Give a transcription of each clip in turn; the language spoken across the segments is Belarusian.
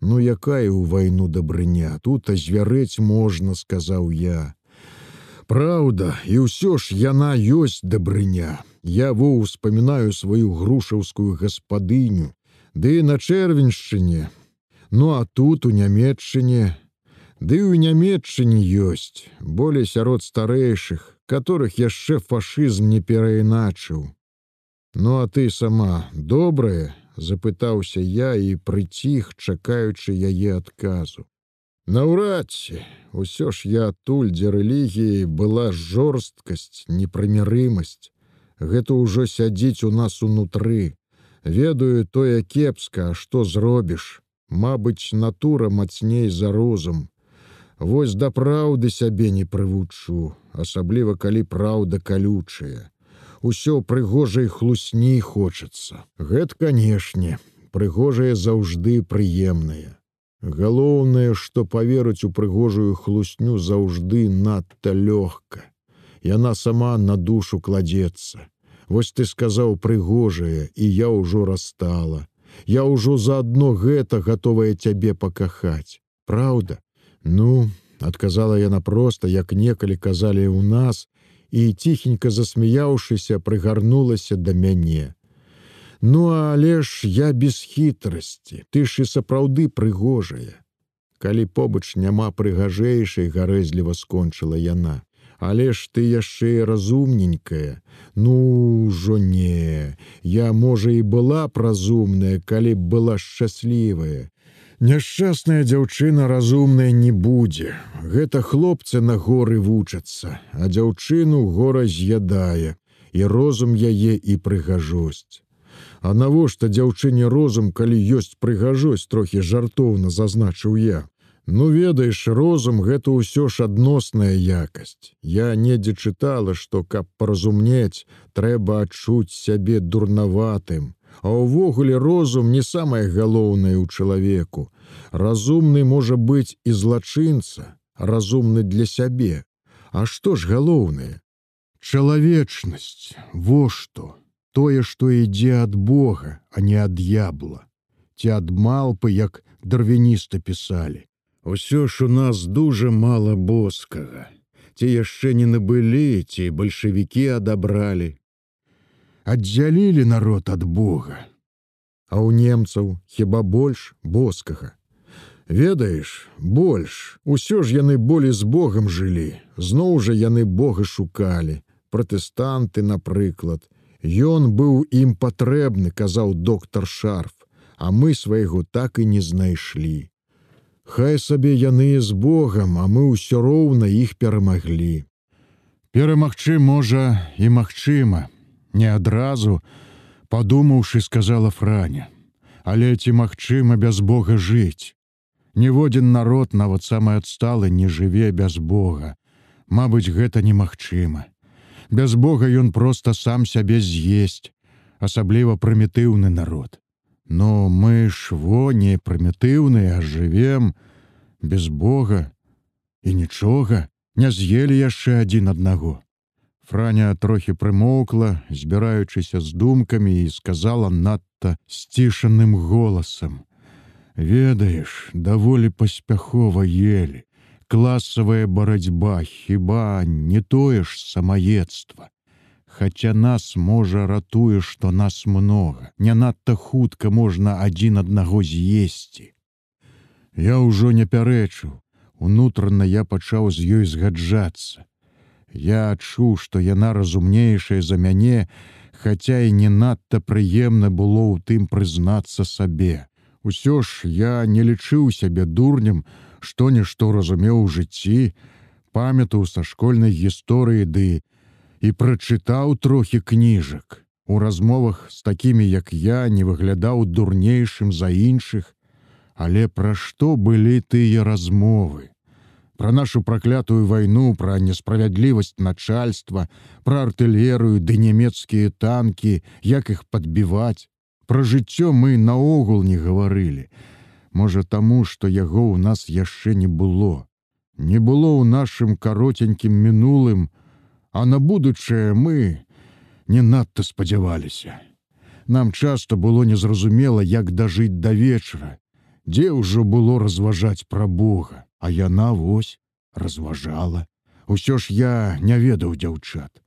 Ну якая ў вайну дабрыня, тут азвярэць можна, сказаў я. Праўда, і ўсё ж яна ёсць дабрыня. Я во успамінаю сваю грушаўскую гаспадыню, Ды на чэрвеньшчыне. Ну а тут у нямметчыне, Ды ў нямметчыне ёсць, болей сярод старэйшых, которых яшчэ фашызм не перайначыў. Ну а ты сама добрая, запытаўся я і прыціх, чакаючы яе адказу. Наўрад ці, усё ж я адтуль, дзе рэлігіі была жорсткасць, непрымірымасць. Гэта ўжо сядзіць у нас унутры. Ведаю тое кепска, што зробіш. Мабыць, натура мацней за розум. Вось да праўды сябе не прывучу, асабліва калі праўда калючая усё прыгожай хлусні хочацца. Гэт, канешне, прыгожае заўжды прыемнае. Галоўнае, што паверыць у прыгожую хлусню заўжды надта лёгка. Яна сама на душу кладзецца. Вось ты сказаў прыгожае, і я ўжо расстала. Я ўжо заадно гэта гатовая цябе пакахаць. Праўда? Ну, адказала яна проста, як некалі казалі ў нас, і ціхенька засмяяўшыся прыгарнулася да мяне. Ну але ж я без хітрасці, ты ж і сапраўды прыгожая. Калі побач няма прыгажэйшай гарэзліва скончыла яна. Але ж ты яшчэ разумненькая, Ну ўжо не, я можа і была б разумная, калі б была шчаслівая, Няшчасная дзяўчына разумная не будзе. Гэта хлопцы на горы вучацца, а дзяўчыну гора з'ядае, і розум яе і прыгажосць. А навошта дзяўчыне розум, калі ёсць прыгажосць, трохі жартоўна зазначыў я. Ну ведаеш, розум гэта ўсё ж адносная якасць. Я недзе чытала, што каб паразумнець, трэба адчуць сябе дурнаватым, А ўвогуле розум не самае галоўнае ў чалавеку. Разумны можа быць і злачынца, разумны для сябе. А што ж галоўнае? Чалавечнасць, во што, тое, што ідзе ад Бога, а не ад ябла. Ці ад малпы, як дарвініста пісалі. Усё ж у нас дужа мала боскага. Ці яшчэ не набылі, ці бальшавікі адабралі, аддзялілі народ ад Бога. А ў немцаў хіба больш боскага. Ведаеш, больш, усё ж яны болей з Богом жылі, зноў жа яны Бога шукалі, пратэстанты, напрыклад. Ён быў ім патрэбны, казаў доктор Шарф, а мы свайго так і не знайшлі. Хай сабе яны з Богом, а мы ўсё роўна іх перамаглі. Перамагчы можа і магчыма, не адразу, падумаўшы, сказала Франя: « Але ці магчыма без Бога жыць. Ніводзін народ нават самы адсталы не жыве без Бога. Мабыць, гэта немагчыма. Без Бога ён проста сам сябе з'есць, асабліва прымітыўны народ. Но мы ж во не прымітыўныя, а жывем без Бога і нічога не з'елі яшчэ адзін аднаго. Франя трохі прымоўкла, збіраючыся з думкамі і сказала надта сцішаным голасам: « Ведаеш, даволі паспяхова ели. Класавая барацьба, хіба не тое ж самаедства. Хаця нас можа ратуе, што нас многа, не надта хутка можна адзін аднаго з'есці. Я ўжо не пярэчыў, унутрана я пачаў з ёй згаджацца. Я адчуў, што яна разумнейшая за мяне, хаця і не надта прыемна было ў тым прызнацца сабе. Усё ж я не лічыў сябе дурнем, што нішто разумеў у жыцці, памятаў са школьнай гісторыі ды і прачытаў трохі кніжак. У размовах з такімі, як я, не выглядаў дурнейшым за іншых, але пра што былі тыя размовы? Про нашу проклятую войну, про несправядлівасць начальства, про артылерыю ды нямецкія танки, як іх подбіваць. Про жыццё мы наогул не гаварылі. Можа таму, што яго ў нас яшчэ не было. Не было ў нашым каротенькім мінулым, а на будучае мы не надта спадзяваліся. Нам часто было незразумела, як дажыць да вечара. Дзе ўжо было разважаць пра Бога, а яна вось разважала. Усё ж я не ведаў дзяўчат.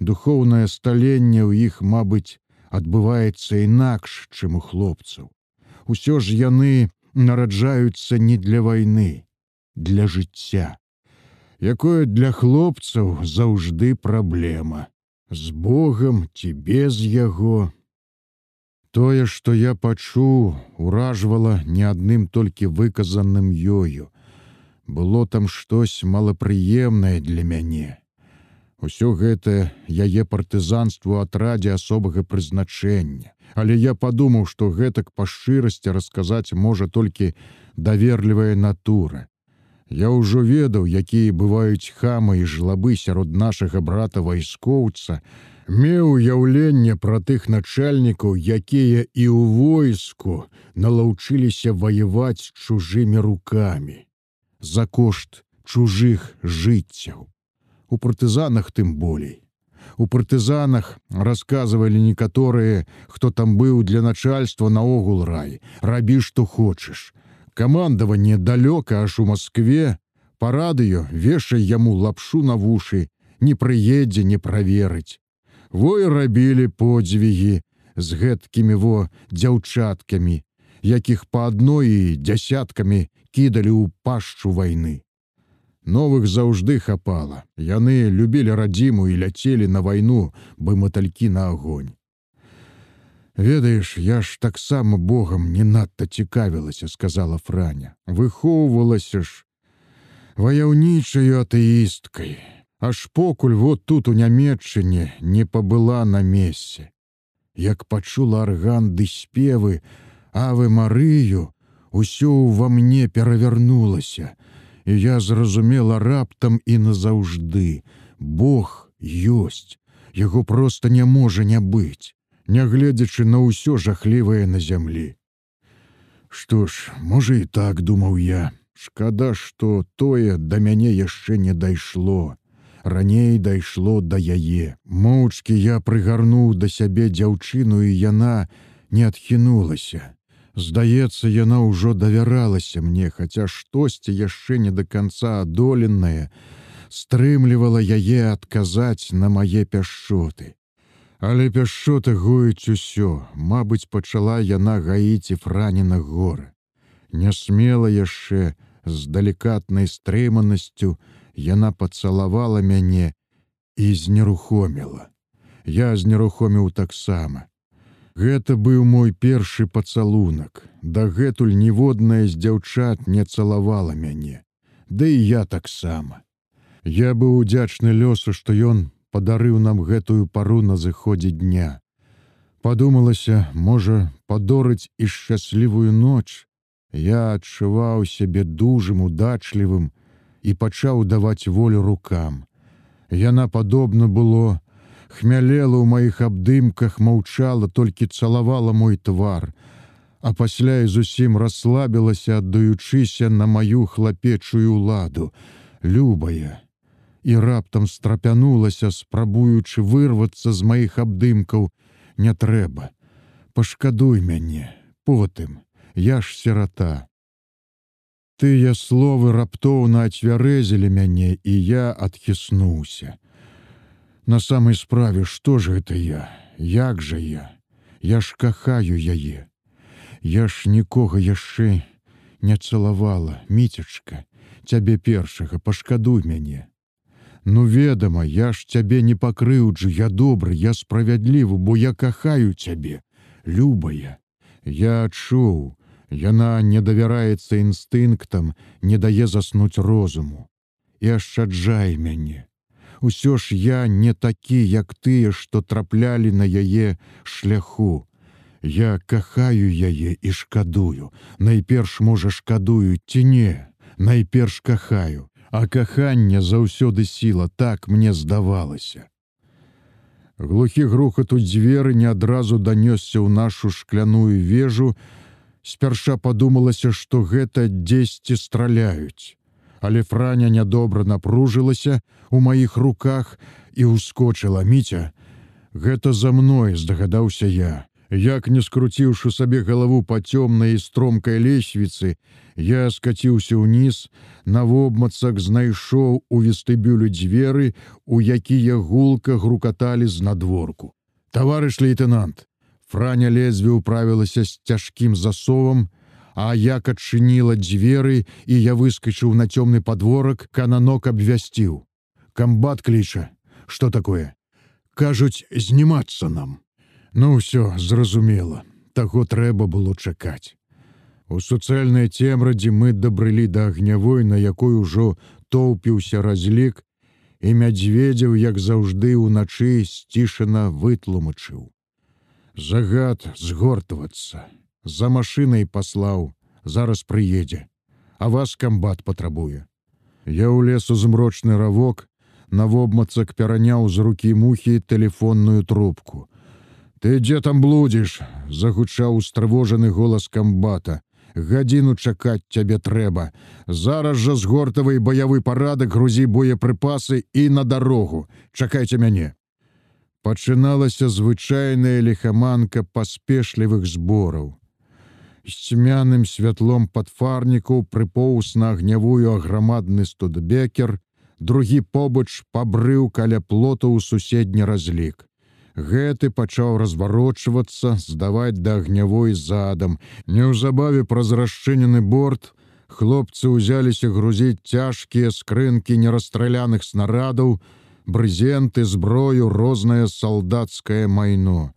Духоўнае сталенне ў іх, мабыць, адбываецца інакш, чым у хлопцаў. Усё ж яны нараджаюцца не для вайны, для жыцця, якое для хлопцаў заўжды праблема. З Богам ці без яго, Тое, што я пачуў, уражвала не адным толькі выказаным ёю. Было там штось малапрыемнае для мяне. Усё гэта яе партызанству атрадзе асобага прызначэння. Але я падумаў, што гэтак па шчырасці расказаць можа толькі даверлівая натура. Я ўжо ведаў, якія бываюць хамы і жлабы сярод нашага брата вайскоўца, меў уяўленне пра тых начальнікаў, якія і ў войску налаўчыліся ваяваць чужымі рукамі за кошт чужых жыццяў. У партызанах тым болей. У партызанах расказвалі некаторыя, хто там быў для начальства наогул рай, рабі што хочаш. Камандаванне далёка аж у Маскве, па радыё вешай яму лапшу на вушы, не прыедзе не праверыць во і рабілі подзвігі з гэткімі во дзяўчаткамі, якіх па адной і дзясяткамі кідалі ў пашчу вайны. Новых заўжды хапала. Яны любілі радзіму і ляцелі на вайну, бы маталькі на агонь. Ведаеш, я ж таксама Богам не надта цікавілася, сказала Франя, выхоўвалася ж ваяўнічаю атэісткай аж покуль вот тут у нямметчыне не пабыла на мессе. Як пачула арган ды спевы, авы Марыю, усё ўва мне перавярнулася, і я зразумела раптам і назаўжды. Бог ёсць, яго проста не можа не быць, нягледзячы на ўсё жахлівае на зямлі. Што ж, можа і так думаў я, шкада, што тое да мяне яшчэ не дайшло раней дайшло да яе. Моўчкі я прыгарнуў да сябе дзяўчыну і яна не адхінулася. Здаецца, яна ўжо давяралася мне, хаця штосьці яшчэ не да канца адоленае, стрымлівала яе адказаць на мае пяшчоты. Але пяшчоты гуюць усё, Мабыць, пачала яна гаіць і франена гора. Не смела яшчэ з далікатнай стрыманасцю, Яна пацалавала мяне і знерухоміла. Я знерухоміў таксама. Гэта быў мой першы пацалунак. Дагэтуль ніводная з дзяўчат не цалавала мяне. Ды і я таксама. Я быў удзячны лёсу, што ён падарыў нам гэтую пару на зыходзе дня. Падумалася, можа, падорыць і шчаслівую ноч. Я адчуваў сябе дужым, удачлівым, і пачаў даваць волю рукам. Яна падобна было, хмялела ў маіх абдымках, маўчала, толькі цалавала мой твар, а пасля і зусім расслабілася, аддаючыся на маю хлапечую ладу, любая. І раптам страпянулася, спрабуючы вырвацца з маіх абдымкаў, не трэба. Пашкадуй мяне, потым, я ж сірата. Тыя словы раптоўна ацвярэзілі мяне, і я адхіснуўся. На самай справе, што ж гэта я, як жа я, Я ж кахаю яе. Я ж нікога яшчэ не цалавала, міцечка, цябе першага пашкадуй мяне. Ну ведама, я ж цябе не пакрыўджу, я добры, я справядлівы, бо я кахаю цябе, любая. Я адчуў, Яна не давяраецца інстынктам, не дае заснуць розуму. І ашчаджай мяне. Усё ж я не такі, як тыя, што траплялі на яе шляху. Я кахаю яе і шкадую. Найперш можа шкадую ці не, найперш кахаю, а каханне заўсёды сіла так мне здавалася. Глухі грухат у дзверы не адразу данёсся ў нашу шкляную вежу, Спярша падумалася, што гэта дзесьці страляюць. Але франя нядобра напружылася у маіх руках і ўскочыла міця. Гэта за мной здагадаўся я. Як не скруціўшы сабе галаву па цёмнай і стромкай лесвіцы, я скаціўся ўніз, на вобмацак знайшоў у вестыбюлю дзверы, у якія гулка грукаталі з надворку. Таварыш лейтенант, Франя лезве ўправілася з цяжкім засовам, а як адчыніла дзверы і я выскачыў на цёмны падворак, кананок абвясціў. Камбат кліча, что такое? Кажуць, знімацца нам. Ну ўсё, зразумела, таго трэба было чакаць. У суцэльнай цемрадзе мы дабрылі да агнявой, на якой ужо тоўпіўся разлік, і мядзведзяў, як заўжды ўначы сцішана вытлумачыў. Загад згортвацца. За машынай паслаў, зараз прыедзе, А вас камбат патрабуе. Я ўлез у змрочны равок, на вобмацак пераняў з рукі мухі телефонную трубку. Ты дзе там блудзіш? загучаў устрывожаны голас камбата. Гадзіну чакаць цябе трэба. Зараз жа згортавай баявы парадак грузі боепрыпасы і на дарогу. Чакайце мяне пачыналася звычайная лихаманка паспешлівых збораў. З цьмяным святлом падфарнікаў прыпоўз на агнявую аграмадны студбекер, другі побач пабрыў каля плота ў суседні разлік. Гэты пачаў разварочвацца, здаваць да агнявой задам. Неўзабаве праз расчынены борт, хлопцы ўзяліся грузіць цяжкія скрынкі нерастраляных снарадаў, брызенты, зброю, рознае салдацкае майно.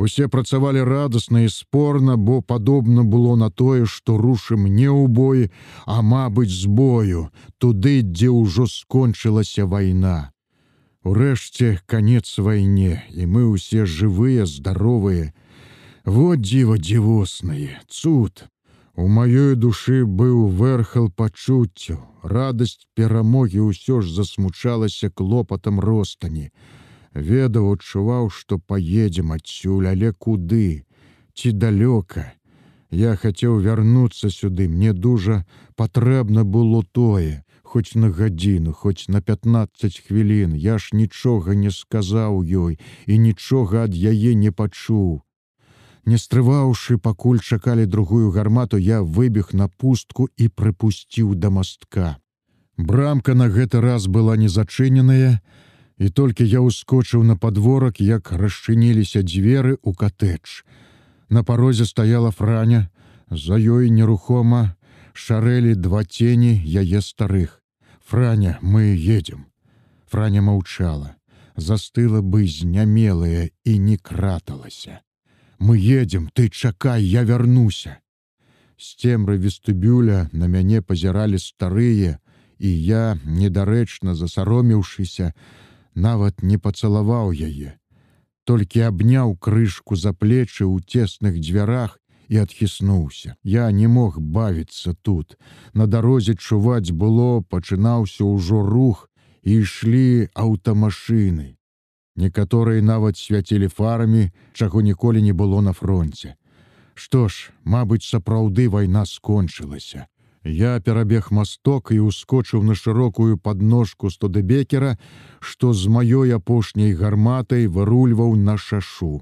Усе працавалі радасна і спорна, бо падобна было на тое, што рушым не ў бой, а мабыць, з бою, туды, дзе ўжо скончылася вайна. Урэшце канец вайне, і мы ўсе жывыя, здаровыя. Вот дзіва дзівоснае, цуд. У маёй душы быў верхал пачуццю, радасць перамогі ўсё ж засмучалася клопатам ростані. Ведаў, адчуваў, што паедзем адсюль, але куды, ці далёка. Я хацеў вярнуцца сюды, мне дужа патрэбна было тое, хоць на гадзіну, хоць на 15 хвілін, я ж нічога не сказаў ёй і нічога ад яе не пачуў. Не стрываўшы, пакуль чакалі другую гармату, я выбег на пустку і прыпусціў да мастка. Брамка на гэты раз была не зачыненая, і толькі я ўскочыў на падворак, як расчыніліся дзверы ў катэдж. На парозе стаяла франя, за ёй нерухома шарэлі два цені яе старых. Франя, мы едем. Франя маўчала, застыла бы знямелая і не краталася мы едем ты чакай я вярнуся з цемры вестыбюля на мяне пазіралі старыя і я недарэчна засаромеўшыся нават не пацалаваў яе толькі абняў крышку за плечы ў цесных дзвярах і адхіснуўся я не мог бавіцца тут на дарозе чуваць было пачынаўся ўжо рух і ішлі аўтамашыны Некаторыя нават свяцілі фарамі, чаго ніколі не было на фронте. Што ж, мабыць, сапраўды вайна скончылася. Я перабег масток і ускочыў на шырокую подножку студебекера, што з маёй апошняй гарматай вырульваў на шашу.